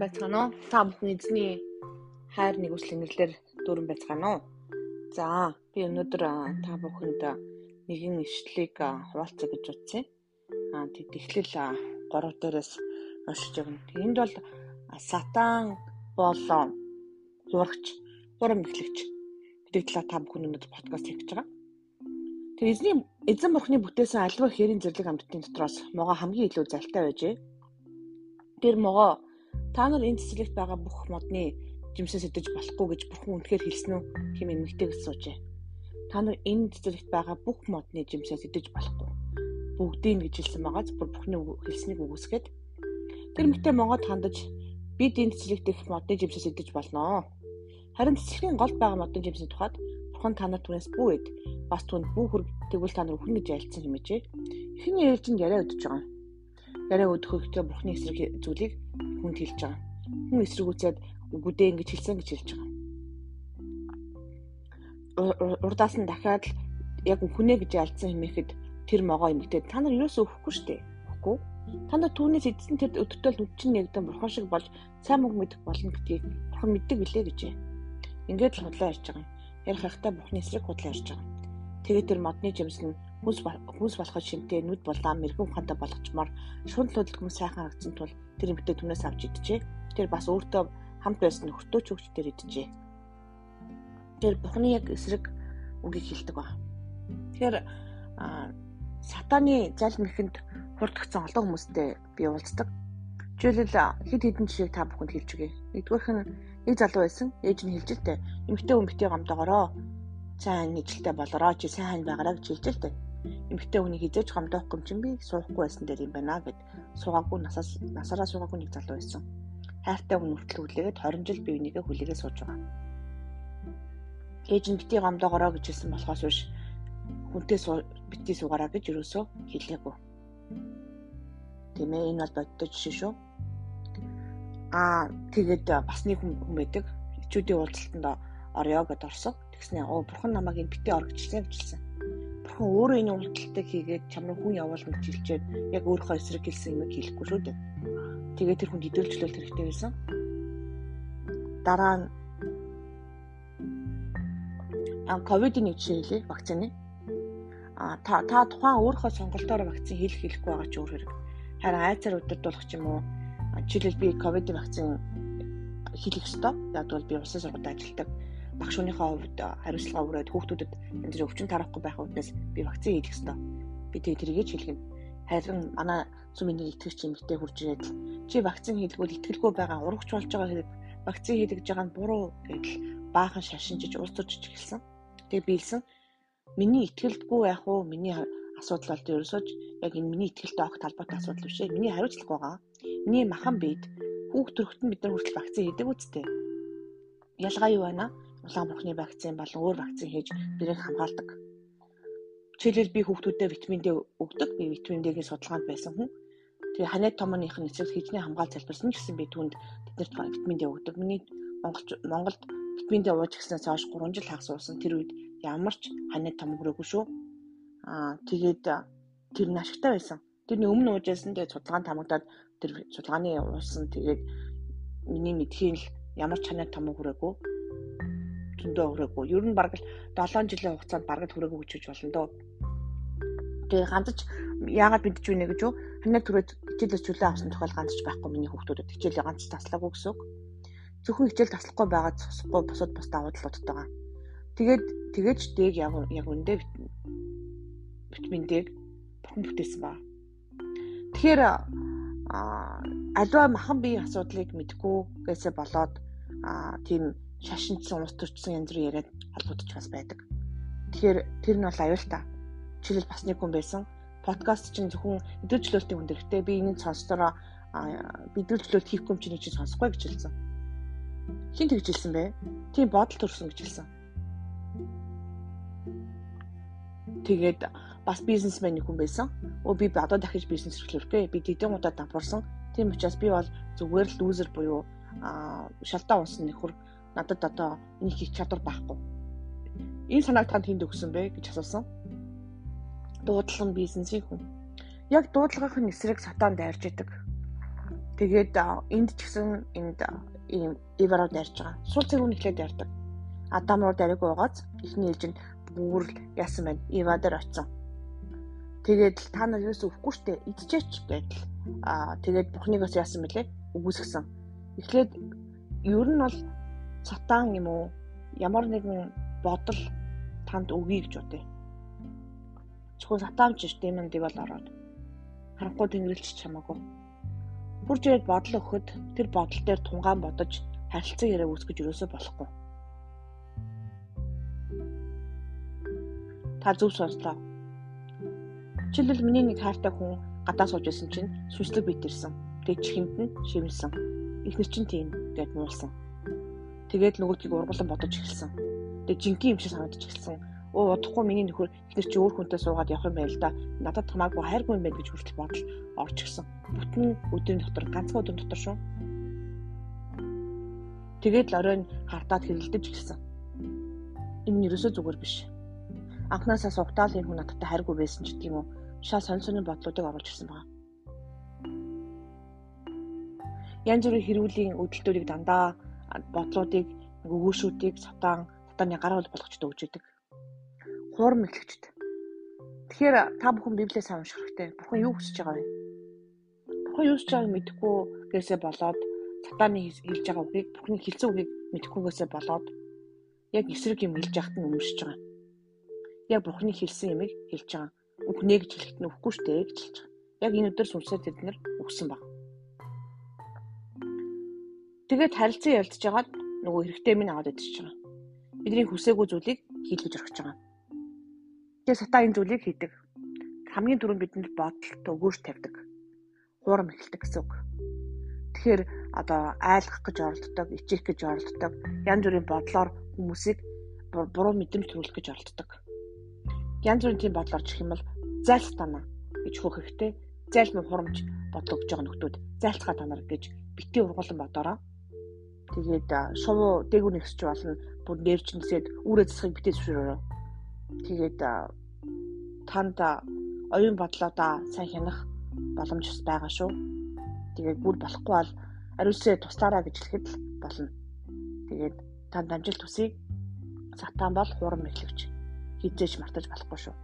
сайн байцгаана уу? Та бүхэн эзний хайр нэгүслийн нэрлэлээр дүүрэн байцгаана уу? За, би өнөөдөр та бүхэнд нэгэн ишлэлийг хуваалцах гэж утсан. Аа, тэг эхлэл 3 дээрээс уншиж өгнө. Энд бол сатан болоо зурагч, гурам эхлэгч гэдэг талаар та бүхэн өнөөдөр подкаст хийж байгаа. Тэр эзний эзэн бурхны бүтээсэн альва хэрийн зэрлэг амьтдын дотроос могоо хамгийн илүү залтай байжээ. Тэр могоо Та нар энэ цэцэрлэгт байгаа бүх модны жимсээ сэтэж болохгүй гэж бурхан үнэхээр хэлсэн үү? Хим эмэгтэйг суужээ. Та нар энэ цэцэрлэгт байгаа бүх модны жимсээ сэтэж болохгүй. Бүгдийг гэж хэлсэн байгаа. Бүр бурханы хэлснийг үгүйсгээд тэр мэтэ Монгод хандаж бид энэ цэцэрлэгт их модны жимсээ сэтэж болно. Харин цэцэрлэгийн голд байгаа модны жимсийн тухайд бурхан та нар түнээс бүү эд. Бас түнд бүү хөрг тэгвэл та нар өхөн гэж айлцсан хэмээжээ. Эхний ээлжинд яриа өдөж байгаа. Яриа өдөхөөрөө бурханы эсрэг зүйлийг хүнд хэлж байгаа. Хүн эсрэгүүцээд үгүдээ ингэж хэлсэн гэж хэлж байгаа. Урдаас нь дахиад яг хүнээ гэж ялцсан хэмээхэд тэр могоо эмэгтэй та нар юусоо өөхгүй штэ. Өөхгүй. Та нар түүнээс эдсэн тэр өдөртөл нүчин нэгдэн бурхан шиг болж сайн мөнгө мэдэх болно гэдгийг бурхан мэддэг билээ гэжээ. Ингээд л худлаа ярьж байгаа. Ярих хайхтаа бурхны эсрэг худлаа ярьж байгаа. Тэгээд тэр модны жимс нь хүнс хүнс болоход шимтэй нүд булаа мэрэгэн ухаантай болгочмоор шунал хөдөлгөм сайхан харагдсан тул тэр эмэгтэй түнээс авч идэжээ. Тэр бас өөртөө хамт байсан нөхөртөө ч өгч тэр идэжээ. Тэр бухны яг эсрэг үгийг хэлдэг ба. Тэгэхээр сатаны зал мэхэнд хурдгцсан олон хүмүүстэй би уулздаг. Жишээлбэл хэд хэдэн жишээг та бүхэнд хэлж өгье. Нэгдүгээрх нь нэг залуу байсан. Ээж нь хэлж дээ. Эмэгтэй хүн битгий гомдоогороо сайн нэжилтэй болороо чи сайн байгаараа гэж хэлж л дээ эмэгтэй хүний хизээж гомдоохгүй юм чинь би суухгүй байсан дээр юм байна гэд суугаагүй насаас насаараа суугаагүй нэг залуу байсан. Хайртай хүн хүртэл хүлээгээд 20 жил бие бинийгээ хүлээгээ сууж байгаа. Ээж нь бити гомдоогороо гэж хэлсэн болохоос биш хүнтэй бити суугаараа гэж юусоо хэлээгүй. Тийм ээ энэ бол бодтой жишээ шүү. Аа тэгээд бас нэг хүн байдаг. Хичүүдийн уулзалтанд орё гэд орсон. Тэгснэ оо бурхан намайг энэ бити оргичлаа гэж хэлсэн бурхан өөрөө энэ үйлдэлтэй хийгээд чамраа хүн явуулна гэж хэлчихэд яг өөрийнхөө эсрэг хэлсэн юм хэлэхгүй шүү дээ. Тэгээд тэр хүн хөдөлжлөлт хэрэгтэй байсан. Дараа нь а ковидын нэг жишээ хэлье вакцины. А та та тухайн өөрийнхөө сонголтоор вакцин хийх хийхгүй байгаа ч өөр хэрэг. Харин айцаар өдөрдүүлэх ч юм уу жишээлбэл би ковидын вакцин хийх ёстой. Яг бол би улсын сургуульд ажилладаг багш хүнийхээ хувьд хариуцлага өрөөд хүүхдүүдэд энэ зэрэг өвчин тарахгүй байх үднээс би вакцин хийх ёстой. Би тэг тэрийгэ ч хэлгэн. Харин манай сүмийн итгэгч эмэгтэй хурж ирээд чи вакцин хийлгүүл итгэлгүй байгаа урагч болж байгаа хэрэг вакцин хийлгэж байгаа нь буруу гэдэл баахан шашинжиж уулзаж эхэлсэн. Тэгээ биелсэн. Миний итгэлгүй байх уу? Миний асуудал бол ерөөсөө яг энэ миний итгэлтэй огт талбартай асуудал биш ээ. Миний хариуцлага байгаа. Миний махан бид хүүхд төрөхтөн бид нар хүртэл вакцин хийдэг үсттэй. Ялгаа юу байна? Улаан бурхны вакцин болон өөр вакцин хийж бирээг хамгаалдаг. Жишээлбэл би хүүхдүүдэд витамин D өгдөг. Би витамин D-ийн судалгаанд байсан хүн. Тэгээ ханаад томооных нь эцэг хижний хамгаалт залбирсан гэсэн би түүнд тэднэрт витамин D өгдөг. Миний Монголч Монголд витамин D ууж гиснээс хойш 3 жил хагас уусан. Тэр үед ямар ч ханаад том өрөөгүй шүү. Аа тэгээд тэр нь ашигтай байсан. Тэрний өмнө уужсэн тэгээд судалгаанд хамагдаад тэр судалгааны уусан тэгээд миний мэдхийн л ямар ч ханаад том хүрээгүй зөндөө хүрээгүй. Ер нь бараг л 7 жилийн хугацаанд бараг л хүрээгүй гэж болно доо. Тэгээ ганцч яагаад бидэж байна гэж юу? Ханаа түрээд хичээлээс чөлөө авсан тохиол ганцч байхгүй миний хүүхдүүдэд хичээлээ ганц таслаагүй гэсэн үг. Зөвхөн хичээл таслахгүй байгаад цусахгүй бусад бус давуу талуудтай байгаа. Тэгээд тэгээж дэг яг яг үндэ витамин D бурхан бүтээсэн ба. Тэгэхээр а альва махан биеийн асуудлыг мэдгүй гэсээ болоод а тийм шашинцсан ус төрчсөн янз бүр яриад холбогдож бас байдаг. Тэгэхээр тэр нь бол аюултай. Жишээл бас нэг хүн байсан. Подкаст чинь зөвхөн өдөржлөлтийн хүн дэрхтээ би энийг сонсдороо бидрүүлжлөлт хийхгүй юм чинь чи сонсохгүй гэж хэлсэн. Хин тэгж хэлсэн бэ? Тийм бодол төрсөн гэж хэлсэн. Тэгээд бас бизнесмен нэг хүн байсан. Өө би одоо дахиж бизнес эрхлүүлэх гэ. Би тэдэн удаа давхарсан. Тийм учраас би бол зүгээр л лузер буюу а шалтаа унсан нөхөр надад одоо энэ хийх чадвар байхгүй. Энэ санааг танд хүнд өгсөн бэ гэж асуусан. Дуудлага бизнесийн хүн. Яг дуудлагын эсрэг сатаан дайрж идэг. Тэгээд энд ч гэсэн энд ийм Иварууд ярьж байгаа. Сул цэгүүн эхлээд ярьдаг. Адам руу дариг уугац эхний ээлжинд бүрл яасан байна. Ива дээр очсон. Тэгээд та нар юус өвөхгүй штэ идчихээч гэдэл. Аа тэгээд бухныг бас яасан мөлий үгүйсгсэн. Эхлээд ер нь бол сатан юм уу ямар нэгэн бодол танд өгье гэж бодъё. Зөвхөн сатан ч штэ юм дэвэл ороод харанхуй тэнгэрлэж чамаагүй. Хурж ирээд бодол өгөхөд тэр бодол дээр тунгаан бодож харилцан яриа үүсгэж өрөөсөө болохгүй. Та зөв сонслоо. Жишээлбэл миний нэг хайртай хүн гадаа сууж байсан чинь сүнслэг битэрсэн. Тэгээд чихэнд нь шивнсэн. Эхнэр чинь тийм гэд муулсан. Тэгээд нөгөөдгийг ургуулсан бодож эхэлсэн. Тэгээд жинхэнэ юм шиг санагдаж эхэлсэн. Оо удахгүй миний нөхөр эхнэр чи өөр хүнтэй суугаад явах юм байл да. Надад хамаагүй хайргүй юм байна гэж хүртэл бодол орж ирсэн. Бүтэн өдрийн дотор ганцхан өдрийн дотор шүү. Тэгээд л оройн хартаад хэрэлдэж эхэлсэн. Энэ нь ерөөсөө зүгээр биш. Анхнаасаа сугтаал энэ хүн надтай хайргүй байсан ч гэдэг юм уу шал сонь сонин бодлуудыг оруулж ирсэн байна. Янз бүрийн хэрүүлийн өдөлтөөрийг дандаа бодлуудыг өгөөшүүдийг сатан сатаны гар хол болгочд өгч идэг. Хуурм эхлэгчд. Тэгэхээр та бүхэн Библийг сайн унших хэрэгтэй. Бурхан юу хүсэж байгаа вэ? Бурхан юу хүсэж байгааг мэдэхгүй гээсээ болоод сатаны хэлж байгаа үгийг Бурханы хэлсэн үгийг мэдэхгүйгээсээ болоод яг эсрэг юм хэлж яхад нь өмөрсөж байгаа. Яг Бурханы хэлсэн юмыг хэлж байгаа үгнэ гэж хэлэхэд нь үхгүй штэ гэж хэлж байгаа. Яг энэ өдөр сүнсээр тэд нэр үгсэн баг. Тэгээд харилцан ялдж байгаад нөгөө хэрэгтэй минь аваад идчихэж байгаа. Бидний хүсээгүй зүйлийг хийлгэж орхиж байгаа. Тэгээд сатаа энэ зүйлийг хийдэг. Хамгийн түрүүнд бидэнд бодолт өгөөж тавьдаг. Хуурам эхэлдэг гэсэн үг. Тэгэхээр одоо айлгах гэж оролддог, ичих гэж оролддог, янз бүрийн бодлоор хүмүүсийг буруу мэдрэмж төрүүлэх гэж оролддог янз бүрийн тийм бодлоор чих юм бол зайлтана гэж хөөх хэрэгтэй. Зайлмын хурамч бодлоо өгж байгаа нөхдүүд зайлтгаа танаар гэж битгий ургуулсан бодороо. Тэгээд шувуу дээгүүр нэгсч болно. Бүр нэрч нисээд үүрээ засахыг битээ зөвшөөрөөрөө. Тэгээд танд оюун бодлоодаа сайн хянах боломж бас байгаа шүү. Тэгээд бүр болохгүй бол ариусээ туслаараа гэж хэлэхэд л болно. Тэгээд танд амжилт хүсье. Сатан бол хурам эхлэгч хизээж мартаж болохгүй шүү.